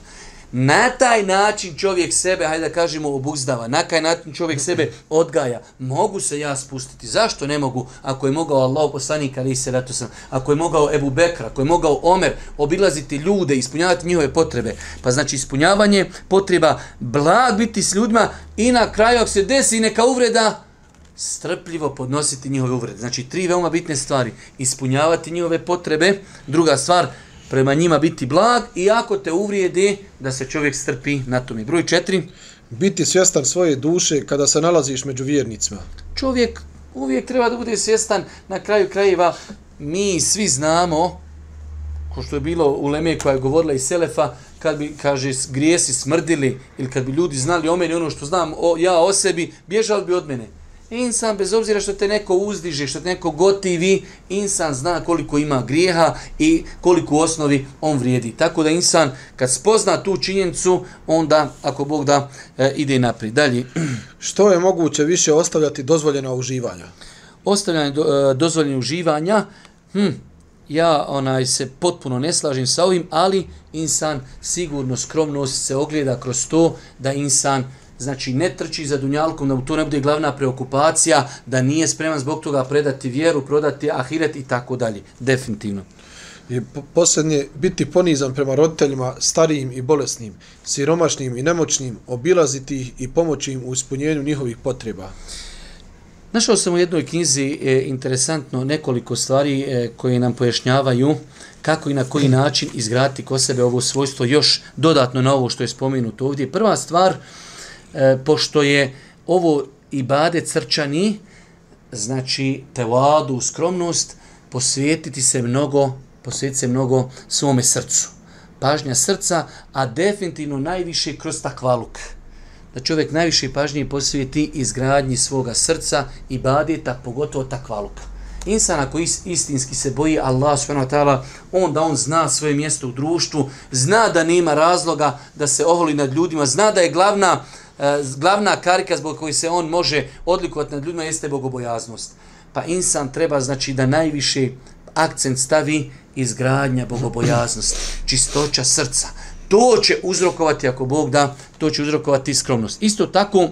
Na taj način čovjek sebe, hajde da kažemo, obuzdava. Na taj način čovjek sebe odgaja. Mogu se ja spustiti. Zašto ne mogu? Ako je mogao Allah poslanik, ali se ratu sam. Ako je mogao Ebu Bekra, ako je mogao Omer obilaziti ljude, ispunjavati njihove potrebe. Pa znači ispunjavanje potreba blag biti s ljudima i na kraju ako se desi neka uvreda, strpljivo podnositi njihove uvrede. Znači tri veoma bitne stvari. Ispunjavati njihove potrebe. Druga stvar, prema njima biti blag i ako te uvrijede da se čovjek strpi na tome. Broj četiri. Biti svjestan svoje duše kada se nalaziš među vjernicima. Čovjek uvijek treba da bude svjestan na kraju krajeva. Mi svi znamo, ko što je bilo u Leme koja je govorila iz Selefa, kad bi, kaže, grijesi smrdili ili kad bi ljudi znali o meni ono što znam o, ja o sebi, bježali bi od mene. Insan, bez obzira što te neko uzdiže, što te neko gotivi, insan zna koliko ima grijeha i koliko u osnovi on vrijedi. Tako da insan, kad spozna tu činjenicu, onda, ako Bog da, e, ide naprijed. Dalje. [CLEARS THROAT] Što je moguće više ostavljati dozvoljena uživanja? Ostavljanje do, e, dozvoljene uživanja, hm, ja onaj se potpuno ne slažem sa ovim, ali insan sigurno skromnost se ogleda kroz to da insan znači ne trči za dunjalkom, da to ne bude glavna preokupacija, da nije spreman zbog toga predati vjeru, prodati ahiret i tako dalje. Definitivno. I posljednje, biti ponizan prema roditeljima, starijim i bolesnim, siromašnim i nemoćnim, obilaziti ih i pomoći im u ispunjenju njihovih potreba. Našao sam u jednoj knjizi e, interesantno nekoliko stvari e, koje nam pojašnjavaju kako i na koji način izgraditi ko sebe ovo svojstvo još dodatno na ovo što je spomenuto ovdje. Prva stvar, e, E, pošto je ovo ibade crčani, znači tevadu, skromnost, posvetiti se mnogo, posvetiti se mnogo svome srcu. Pažnja srca, a definitivno najviše kroz takvaluk. Da čovjek najviše pažnje posvijeti izgradnji svoga srca i badeta, pogotovo takvaluka. Insan ako istinski se boji Allah subhanahu wa ta'ala, on da on zna svoje mjesto u društvu, zna da nema razloga da se oholi nad ljudima, zna da je glavna uh, Eh, glavna karika zbog koji se on može odlikovati nad ljudima jeste bogobojaznost. Pa insan treba znači da najviše akcent stavi izgradnja bogobojaznosti, čistoća srca. To će uzrokovati, ako Bog da, to će uzrokovati skromnost. Isto tako,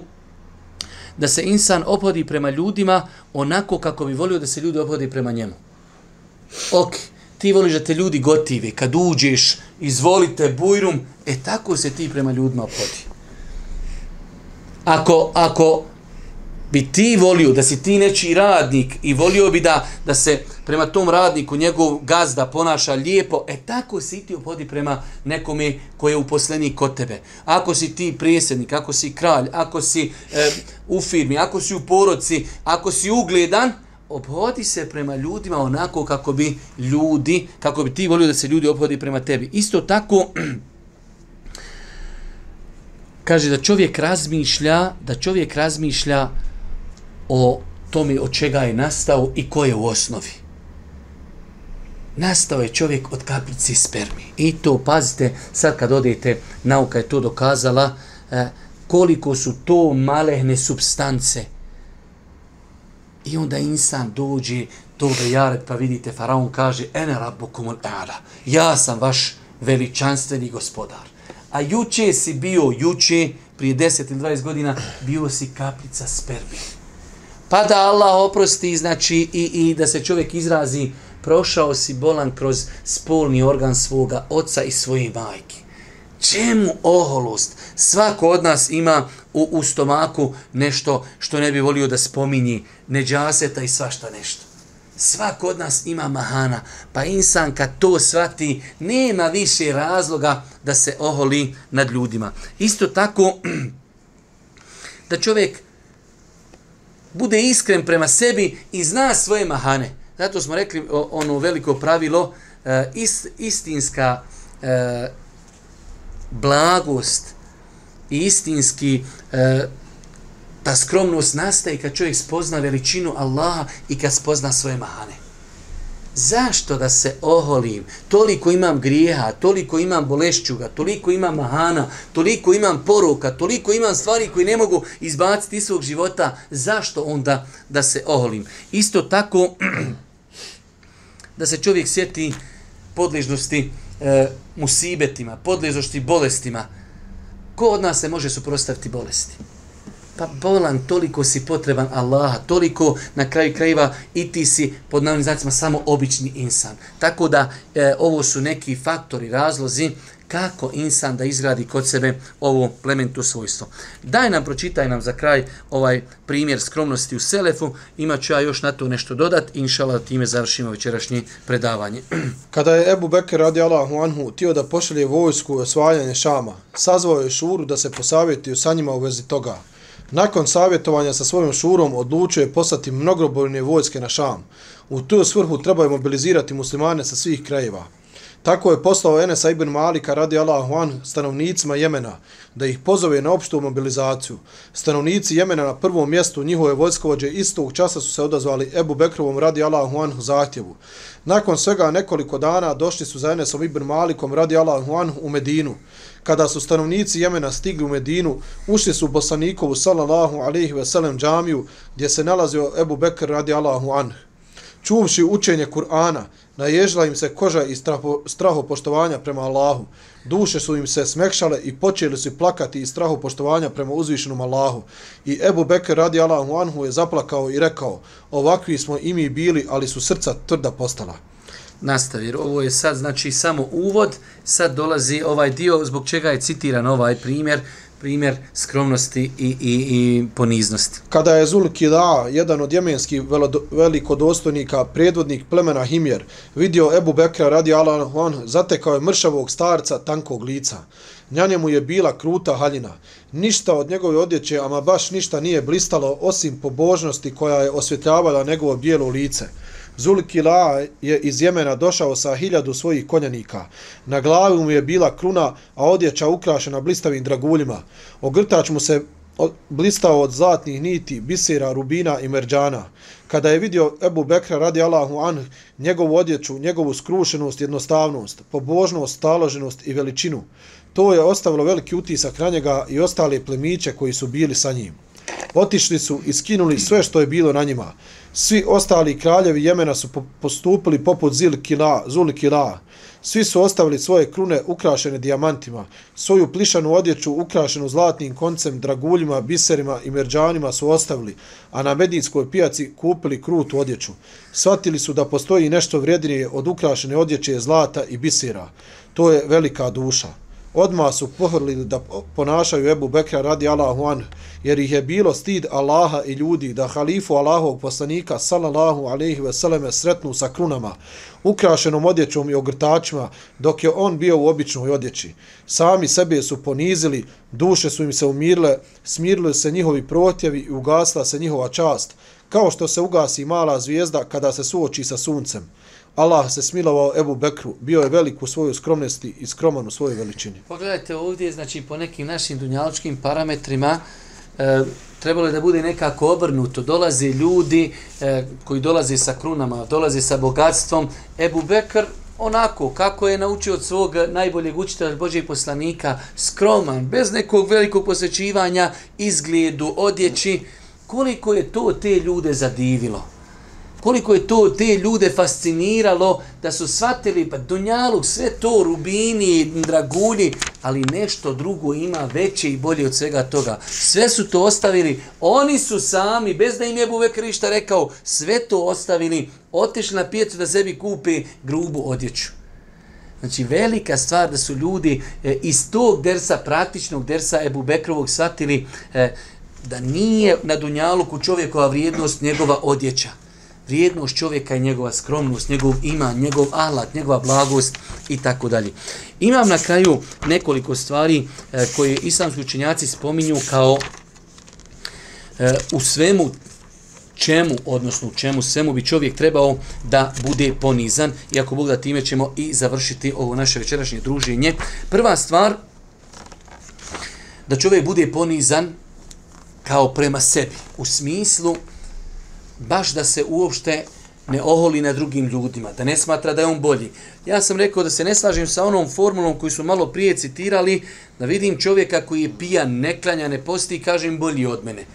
da se insan opodi prema ljudima onako kako bi volio da se ljudi opodi prema njemu. Ok, ti voliš da te ljudi gotive, kad uđeš, izvolite, bujrum, e tako se ti prema ljudima opodi ako, ako bi ti volio da si ti nečiji radnik i volio bi da, da se prema tom radniku njegov gazda ponaša lijepo, e tako si ti opodi prema nekome koji je uposlenik kod tebe. Ako si ti prijesednik, ako si kralj, ako si e, u firmi, ako si u porodci, ako si ugledan, obhodi se prema ljudima onako kako bi ljudi, kako bi ti volio da se ljudi obhodi prema tebi. Isto tako, [CLEARS THROAT] kaže da čovjek razmišlja, da čovjek razmišlja o tome od čega je nastao i ko je u osnovi. Nastao je čovjek od kapljice spermi. I to, pazite, sad kad odete, nauka je to dokazala, e, koliko su to malehne substance. I onda insan dođe do Bejaret, pa vidite, faraon kaže, ene rabbukum ala, ja sam vaš veličanstveni gospodar. A juče si bio, juče, prije 10 ili 20 godina, bio si kaplica spermi. Pa da Allah oprosti, znači, i, i da se čovjek izrazi, prošao si bolan kroz spolni organ svoga oca i svoje majke. Čemu oholost? Svako od nas ima u, u stomaku nešto što ne bi volio da spominji, neđaseta i svašta nešto. Svako od nas ima mahana, pa insan kad to svati, nema više razloga da se oholi nad ljudima. Isto tako, [CLEARS THROAT] da čovjek bude iskren prema sebi i zna svoje mahane. Zato smo rekli ono veliko pravilo, eh, ist, istinska eh, blagost i istinski eh, ta skromnost nastaje kad čovjek spozna veličinu Allaha i kad spozna svoje mahane. Zašto da se oholim? Toliko imam grijeha, toliko imam bolešćuga, toliko imam mahana, toliko imam poruka, toliko imam stvari koje ne mogu izbaciti iz svog života. Zašto onda da se oholim? Isto tako [CLEARS THROAT] da se čovjek sjeti podližnosti e, musibetima, podližnosti bolestima. Ko od nas se može suprostaviti bolesti? Pa bolan, toliko si potreban Allaha, toliko na kraju krajeva i ti si pod navim znacima samo obični insan. Tako da e, ovo su neki faktori, razlozi kako insan da izgradi kod sebe ovo plementu svojstvo. Daj nam, pročitaj nam za kraj ovaj primjer skromnosti u Selefu, imat ću ja još na to nešto dodat, inšala time završimo večerašnje predavanje. [CLEARS THROAT] Kada je Ebu Bekir radi Allahu Anhu tio da pošalje vojsku u osvajanje Šama, sazvao je šuru da se posavjetio sa njima u vezi toga. Nakon savjetovanja sa svojom šurom odlučio je poslati mnogobrojne vojske na Šam. U tu svrhu treba je mobilizirati muslimane sa svih krajeva. Tako je poslao Enesa ibn Malika radi Allahu an stanovnicima Jemena da ih pozove na opštu mobilizaciju. Stanovnici Jemena na prvom mjestu njihove vojskovođe istog časa su se odazvali Ebu Bekrovom radi Allahu an zahtjevu. Nakon svega nekoliko dana došli su za Enesom ibn Malikom radi Allahu an u Medinu. Kada su stanovnici Jemena stigli u Medinu, ušli su u Bosanikovu sallallahu alaihi ve sellem džamiju gdje se nalazio Ebu Bekr radi Allahu anh. Čuvši učenje Kur'ana, naježila im se koža i straho, straho poštovanja prema Allahu. Duše su im se smekšale i počeli su plakati iz straho poštovanja prema uzvišenom Allahu. I Ebu Bekr radi Allahu anhu je zaplakao i rekao, ovakvi smo i mi bili, ali su srca tvrda postala. Nastavi, ovo je sad znači samo uvod, sad dolazi ovaj dio zbog čega je citiran ovaj primjer, primjer skromnosti i, i, i poniznosti. Kada je Zulkida, jedan od jemenskih velikodostojnika, predvodnik plemena Himjer, vidio Ebu Bekra radi Alan, zatekao je mršavog starca tankog lica. Na njemu je bila kruta haljina. Ništa od njegove odjeće, ama baš ništa nije blistalo osim pobožnosti koja je osvjetljavala njegovo bijelo lice. Zulkila je iz Jemena došao sa hiljadu svojih konjanika. Na glavi mu je bila kruna, a odjeća ukrašena blistavim draguljima. Ogrtač mu se blistao od zlatnih niti, bisera, rubina i merđana. Kada je vidio Ebu Bekra radi Allahu an, njegovu odjeću, njegovu skrušenost, jednostavnost, pobožnost, staloženost i veličinu, to je ostavilo veliki utisak na njega i ostale plemiće koji su bili sa njim. Otišli su i skinuli sve što je bilo na njima. Svi ostali kraljevi Jemena su postupili poput Zil Kila, Svi su ostavili svoje krune ukrašene dijamantima. Svoju plišanu odjeću ukrašenu zlatnim koncem, draguljima, biserima i merđanima su ostavili, a na medijskoj pijaci kupili krutu odjeću. Svatili su da postoji nešto vrijednije od ukrašene odjeće zlata i bisera. To je velika duša odmah su pohrlili da ponašaju Ebu Bekra radi Allahu an, jer ih je bilo stid Allaha i ljudi da halifu Allahovog poslanika sallallahu alaihi ve selleme sretnu sa krunama, ukrašenom odjećom i ogrtačima, dok je on bio u običnoj odjeći. Sami sebe su ponizili, duše su im se umirile, smirili se njihovi protjevi i ugasla se njihova čast, kao što se ugasi mala zvijezda kada se suoči sa suncem. Allah se smilovao Ebu Bekru, bio je velik u svojoj skromnosti i skroman u svojoj veličini. Pogledajte ovdje, znači po nekim našim dunjaločkim parametrima, e, trebalo je da bude nekako obrnuto. Dolaze ljudi e, koji dolaze sa krunama, dolaze sa bogatstvom. Ebu Bekr onako kako je naučio od svog najboljeg učitelja Božeg poslanika, skroman, bez nekog velikog posvećivanja, izgledu, odjeći, koliko je to te ljude zadivilo koliko je to te ljude fasciniralo da su shvatili pa Dunjaluk, sve to rubini, dragulji, ali nešto drugo ima veće i bolje od svega toga. Sve su to ostavili, oni su sami, bez da im je Buvek Rišta rekao, sve to ostavili, otišli na pijecu da sebi kupe grubu odjeću. Znači, velika stvar da su ljudi e, iz tog dersa, praktičnog dersa Ebu Bekrovog shvatili e, da nije na Dunjaluku čovjekova vrijednost njegova odjeća vrijednost čovjeka i njegova skromnost, njegov ima, njegov alat, njegova blagost i tako dalje. Imam na kraju nekoliko stvari e, koje islamski učenjaci spominju kao e, u svemu čemu, odnosno u čemu svemu bi čovjek trebao da bude ponizan, i ako Bog da time ćemo i završiti ovo naše večerašnje druženje. Prva stvar, da čovjek bude ponizan kao prema sebi, u smislu baš da se uopšte ne oholi na drugim ljudima, da ne smatra da je on bolji. Ja sam rekao da se ne slažem sa onom formulom koju su malo prije citirali, da vidim čovjeka koji je pijan, ne klanja, ne posti i kažem bolji od mene.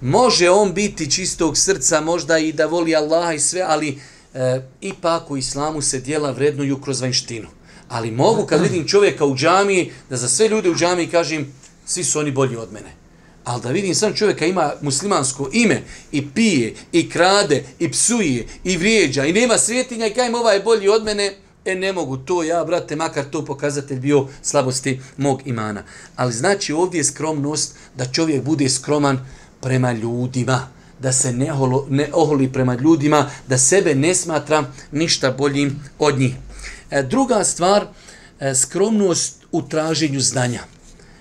Može on biti čistog srca, možda i da voli Allaha i sve, ali e, ipak u islamu se dijela vrednuju kroz vanjštinu. Ali mogu kad vidim čovjeka u džamiji, da za sve ljude u džamiji kažem, svi su oni bolji od mene. Ali da vidim sam čovjeka ima muslimansko ime i pije, i krade, i psuje, i vrijeđa, i nema svjetinja i kajem ovaj je bolji od mene, e ne mogu to ja, brate, makar to pokazatelj bio slabosti mog imana. Ali znači ovdje je skromnost da čovjek bude skroman prema ljudima, da se ne, holo, ne oholi prema ljudima, da sebe ne smatra ništa boljim od njih. E, druga stvar, e, skromnost u traženju znanja.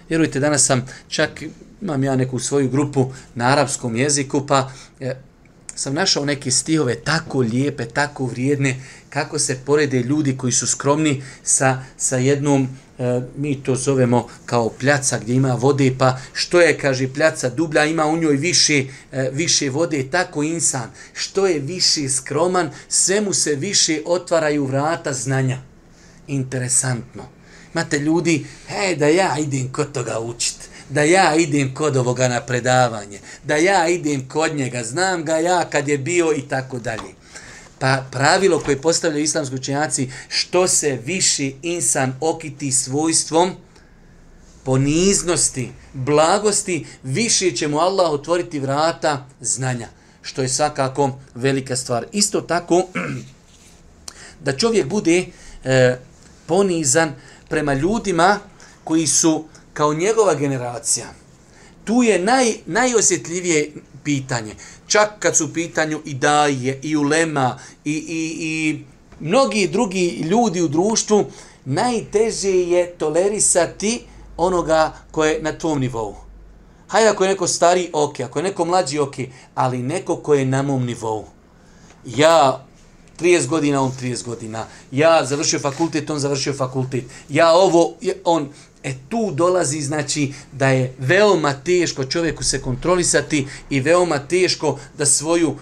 Vjerujte, danas sam čak imam ja neku svoju grupu na arapskom jeziku, pa e, sam našao neke stihove tako lijepe, tako vrijedne, kako se porede ljudi koji su skromni sa, sa jednom, e, mi to zovemo kao pljaca gdje ima vode, pa što je, kaže, pljaca dublja, ima u njoj više, e, više vode, tako insan, što je više skroman, sve mu se više otvaraju vrata znanja. Interesantno. Imate ljudi, hej, da ja idem kod toga učiti da ja idem kod ovoga na predavanje, da ja idem kod njega, znam ga ja kad je bio i tako dalje. Pa pravilo koje postavljaju islamski učenjaci, što se više insan okiti svojstvom, poniznosti, blagosti, više će mu Allah otvoriti vrata znanja, što je svakako velika stvar. Isto tako, [CLEARS THROAT] da čovjek bude e, ponizan prema ljudima koji su kao njegova generacija, tu je naj, najosjetljivije pitanje. Čak kad su u pitanju i daje, i ulema, i, i, i mnogi drugi ljudi u društvu, najteže je tolerisati onoga koje je na tom nivou. Hajde ako je neko stari, ok, ako je neko mlađi, ok, ali neko koje je na mom nivou. Ja 30 godina, on 30 godina. Ja završio fakultet, on završio fakultet. Ja ovo, on... E tu dolazi znači da je veoma teško čovjeku se kontrolisati i veoma teško da svoju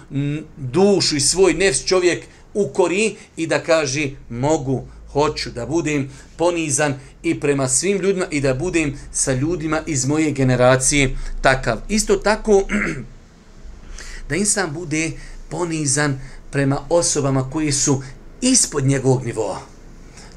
dušu i svoj nefs čovjek ukori i da kaže mogu, hoću da budem ponizan i prema svim ljudima i da budem sa ljudima iz moje generacije takav. Isto tako [CLEARS THROAT] da insan bude ponizan prema osobama koji su ispod njegovog nivoa.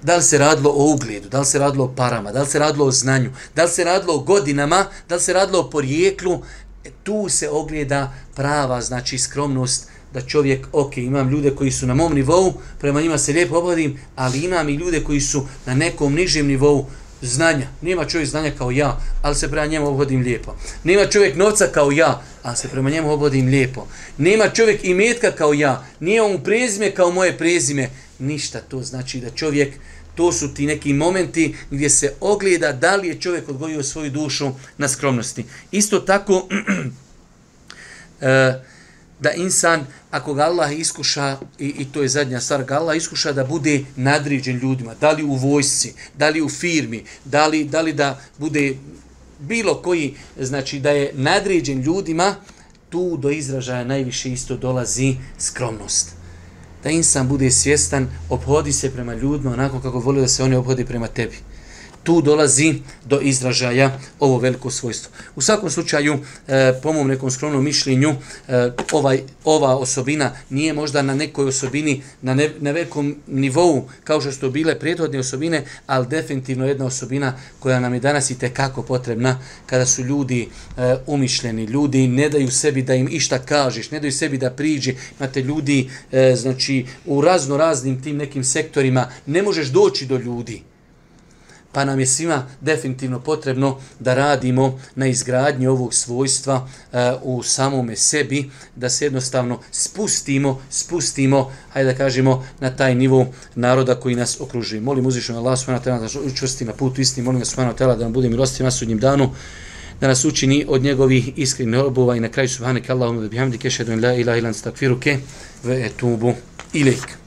Da li se radilo o ugledu, da li se radilo o parama, da li se radilo o znanju, da li se radilo o godinama, da li se radilo o porijeklu, e, tu se ogleda prava, znači skromnost, da čovjek, ok, imam ljude koji su na mom nivou, prema njima se lijepo obhodim, ali imam i ljude koji su na nekom nižem nivou, znanja. Nema čovjek znanja kao ja, ali se prema njemu obhodim lijepo. Nema čovjek novca kao ja, ali se prema njemu obhodim lijepo. Nema čovjek imetka kao ja, nije on prezime kao moje prezime. Ništa to znači da čovjek, to su ti neki momenti gdje se ogleda da li je čovjek odgojio svoju dušu na skromnosti. Isto tako, [CLEARS THROAT] e, da insan, ako ga Allah iskuša, i, i to je zadnja stvar, ga Allah iskuša da bude nadređen ljudima, da li u vojsci, da li u firmi, da li da, li da bude bilo koji, znači da je nadređen ljudima, tu do izražaja najviše isto dolazi skromnost. Da insan bude svjestan, obhodi se prema ljudima onako kako voli da se oni obhodi prema tebi tu dolazi do izražaja ovo veliko svojstvo. U svakom slučaju, e, po mom nekom skromnom mišljenju, e, ovaj, ova osobina nije možda na nekoj osobini, na, ne, na velikom nivou, kao što su bile prethodne osobine, ali definitivno jedna osobina koja nam je danas i tekako potrebna, kada su ljudi e, umišljeni, ljudi ne daju sebi da im išta kažeš, ne daju sebi da priđe, imate ljudi, e, znači, u razno raznim tim nekim sektorima, ne možeš doći do ljudi pa nam je svima definitivno potrebno da radimo na izgradnji ovog svojstva e, u samome sebi, da se jednostavno spustimo, spustimo, hajde da kažemo, na taj nivo naroda koji nas okružuje. Molim uzvišeno Allah subhanahu ta'ala da učvrsti na putu istini, molim ga subhanahu ta'ala da nam bude milosti na sudnjem danu, da nas učini od njegovih iskrenih robova i na kraju subhanaka Allahumma bihamdike, šedun la ilaha ilan stakfiruke, ve etubu ilaik.